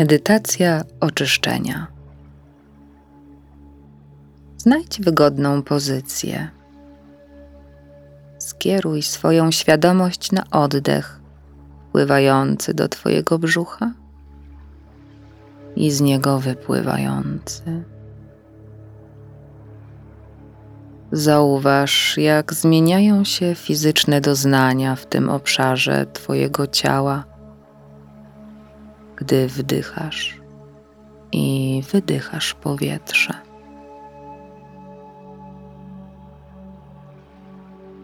Medytacja oczyszczenia. Znajdź wygodną pozycję. Skieruj swoją świadomość na oddech wpływający do Twojego brzucha i z niego wypływający. Zauważ, jak zmieniają się fizyczne doznania w tym obszarze Twojego ciała, gdy wdychasz i wydychasz powietrze.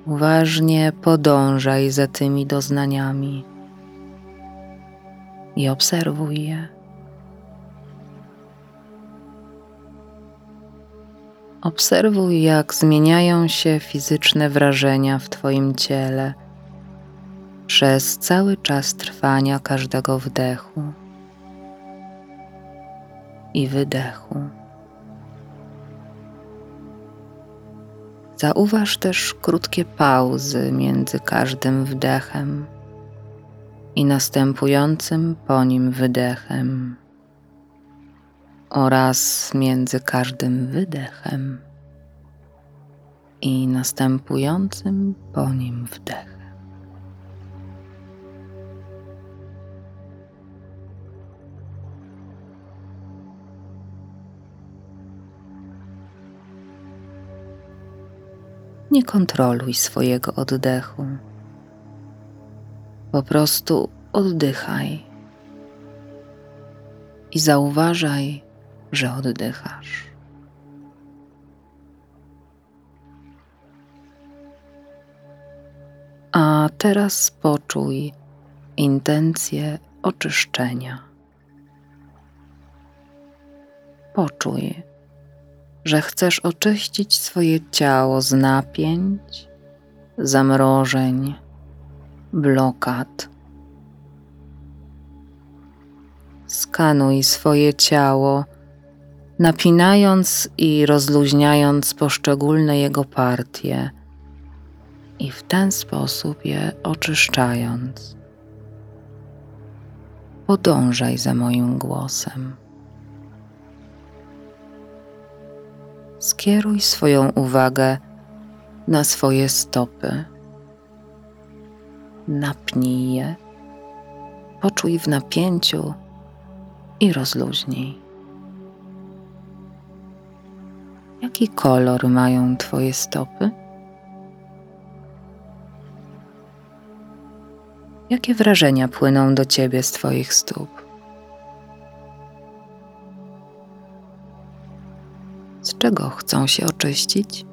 Uważnie podążaj za tymi doznaniami i obserwuj je. Obserwuj, jak zmieniają się fizyczne wrażenia w Twoim ciele przez cały czas trwania każdego wdechu i wydechu. Zauważ też krótkie pauzy między każdym wdechem i następującym po nim wydechem oraz między każdym wydechem i następującym po nim wdechem. Nie kontroluj swojego oddechu. Po prostu oddychaj i zauważaj, że oddychasz. A teraz poczuj intencję oczyszczenia. Poczuj, że chcesz oczyścić swoje ciało z napięć, zamrożeń, blokad. Skanuj swoje ciało napinając i rozluźniając poszczególne jego partie i w ten sposób je oczyszczając. Podążaj za moim głosem. Skieruj swoją uwagę na swoje stopy. Napnij je, poczuj w napięciu i rozluźnij. Jaki kolor mają Twoje stopy? Jakie wrażenia płyną do Ciebie z Twoich stóp? Czego chcą się oczyścić?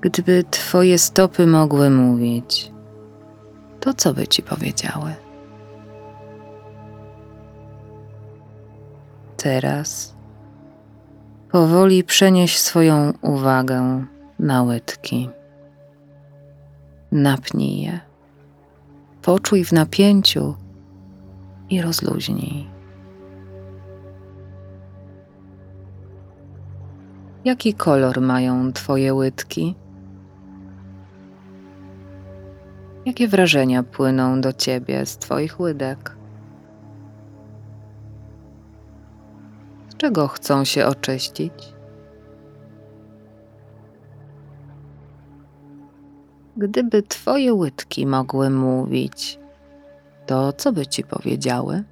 Gdyby Twoje stopy mogły mówić, to co by Ci powiedziały? teraz powoli przenieś swoją uwagę na łydki. Napnij je, poczuj w napięciu i rozluźnij. Jaki kolor mają Twoje łydki? Jakie wrażenia płyną do Ciebie z Twoich łydek? czego chcą się oczyścić? Gdyby Twoje łydki mogły mówić, to co by Ci powiedziały?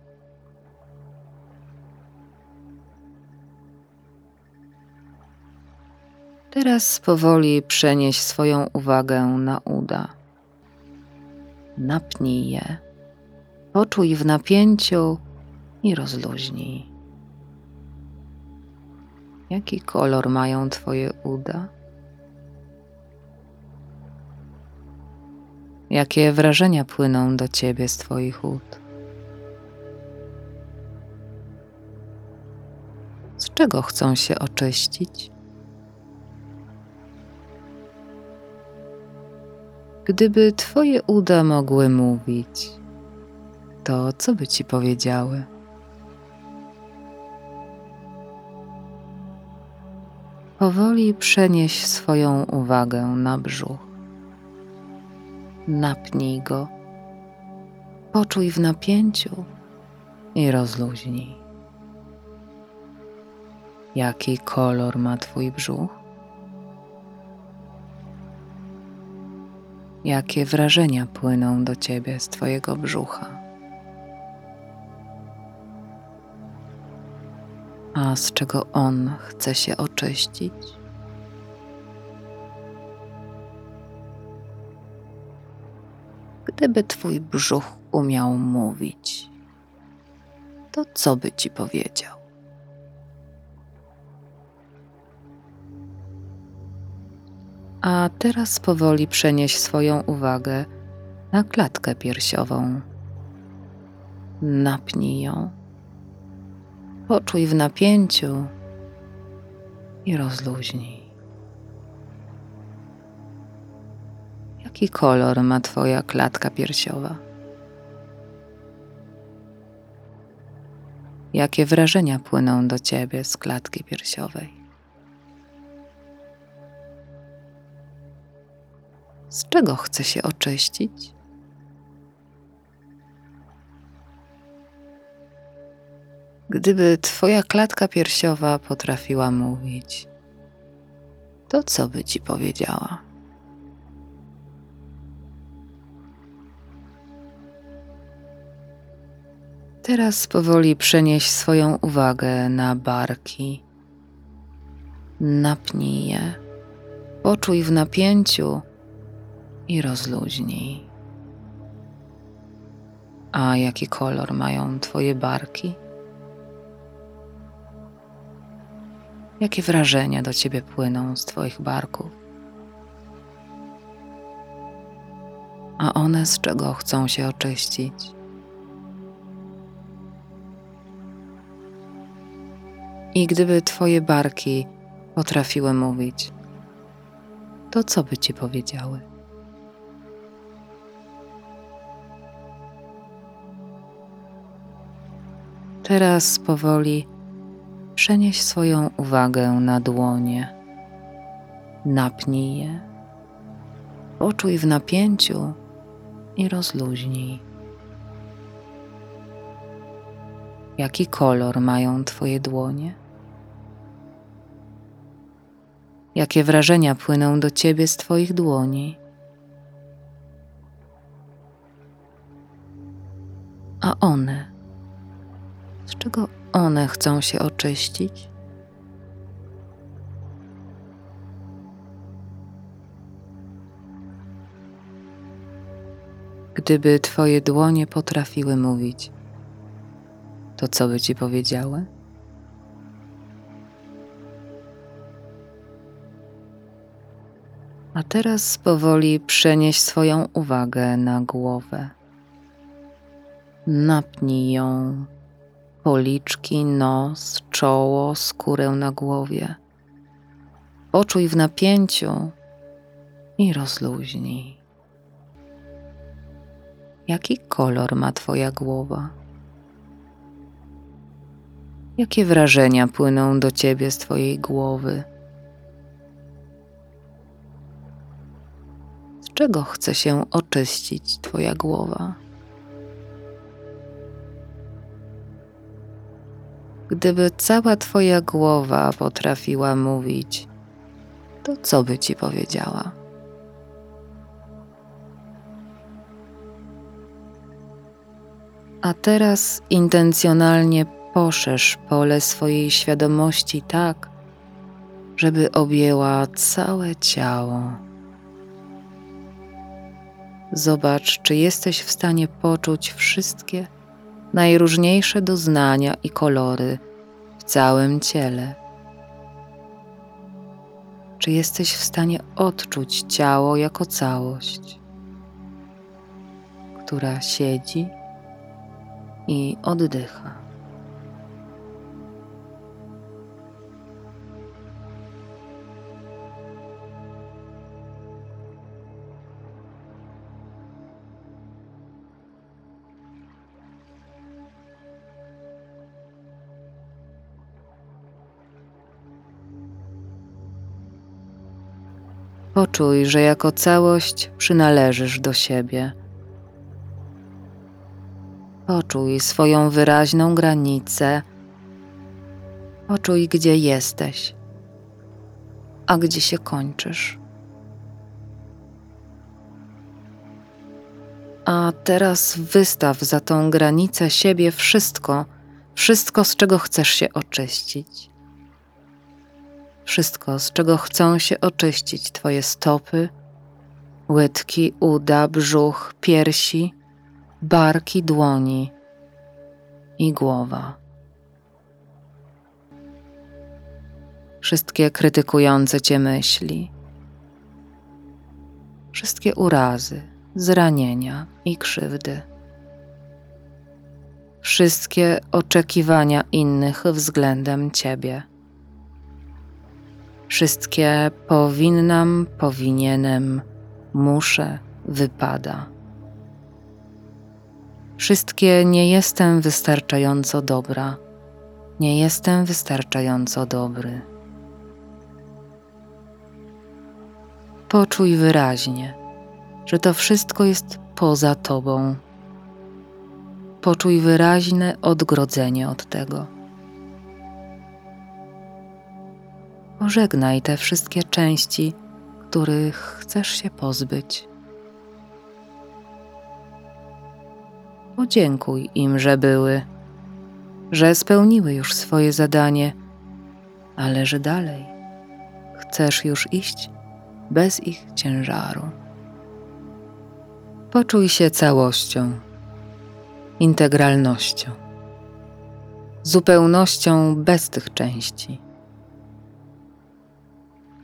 Teraz powoli przenieś swoją uwagę na uda. Napnij je, poczuj w napięciu i rozluźnij. Jaki kolor mają Twoje uda? Jakie wrażenia płyną do Ciebie z Twoich ud? Z czego chcą się oczyścić? Gdyby Twoje uda mogły mówić, to co by Ci powiedziały? Powoli przenieś swoją uwagę na brzuch. Napnij go Poczuj w napięciu i rozluźnij. Jaki kolor ma Twój brzuch? Jakie wrażenia płyną do Ciebie z Twojego brzucha? A z czego on chce się oczyścić? Gdyby Twój brzuch umiał mówić, to co by Ci powiedział? A teraz powoli przenieś swoją uwagę na klatkę piersiową. Napnij ją, poczuj w napięciu i rozluźnij. Jaki kolor ma Twoja klatka piersiowa? Jakie wrażenia płyną do Ciebie z klatki piersiowej? Z czego chce się oczyścić? Gdyby Twoja klatka piersiowa potrafiła mówić, to co by Ci powiedziała? Teraz powoli przenieś swoją uwagę na barki. Napnij je, poczuj w napięciu i rozluźnij. A jaki kolor mają Twoje barki? Jakie wrażenia do Ciebie płyną z Twoich barków? A one z czego chcą się oczyścić? I gdyby Twoje barki potrafiły mówić, to co by Ci powiedziały? Teraz powoli przenieś swoją uwagę na dłonie. Napnij je, poczuj w napięciu i rozluźnij. Jaki kolor mają Twoje dłonie? Jakie wrażenia płyną do Ciebie z Twoich dłoni? A one z czego one chcą się oczyścić? Gdyby Twoje dłonie potrafiły mówić, to co by Ci powiedziały? A teraz powoli przenieś swoją uwagę na głowę. Napnij ją policzki, nos, czoło, skórę na głowie. Poczuj w napięciu i rozluźnij. Jaki kolor ma Twoja głowa? Jakie wrażenia płyną do Ciebie z Twojej głowy? Czego chce się oczyścić Twoja głowa? Gdyby cała Twoja głowa potrafiła mówić, to co by Ci powiedziała? A teraz intencjonalnie poszerz pole swojej świadomości tak, żeby objęła całe ciało. Zobacz, czy jesteś w stanie poczuć wszystkie najróżniejsze doznania i kolory w całym ciele. Czy jesteś w stanie odczuć ciało jako całość, która siedzi i oddycha? Poczuj, że jako całość przynależysz do siebie. Poczuj swoją wyraźną granicę. Poczuj, gdzie jesteś, a gdzie się kończysz. A teraz wystaw za tą granicę siebie wszystko, wszystko, z czego chcesz się oczyścić. Wszystko, z czego chcą się oczyścić Twoje stopy, łydki, uda, brzuch, piersi, barki, dłoni i głowa. Wszystkie krytykujące Cię myśli, wszystkie urazy, zranienia i krzywdy. Wszystkie oczekiwania innych względem Ciebie. Wszystkie powinnam, powinienem, muszę, wypada. Wszystkie nie jestem wystarczająco dobra, nie jestem wystarczająco dobry. Poczuj wyraźnie, że to wszystko jest poza tobą. Poczuj wyraźne odgrodzenie od tego. Pożegnaj te wszystkie części, których chcesz się pozbyć. Podziękuj im, że były, że spełniły już swoje zadanie, ale że dalej chcesz już iść bez ich ciężaru. Poczuj się całością, integralnością, zupełnością bez tych części.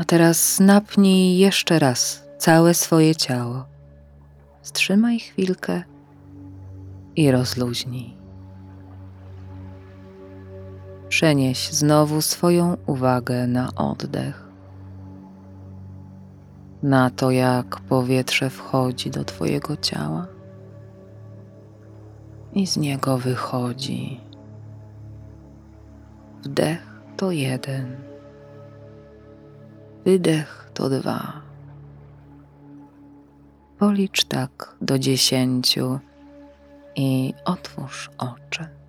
A teraz napnij jeszcze raz całe swoje ciało. Wstrzymaj chwilkę i rozluźnij. Przenieś znowu swoją uwagę na oddech, na to, jak powietrze wchodzi do Twojego ciała i z niego wychodzi. Wdech to jeden, wydech to dwa. Policz tak do dziesięciu i otwórz oczy.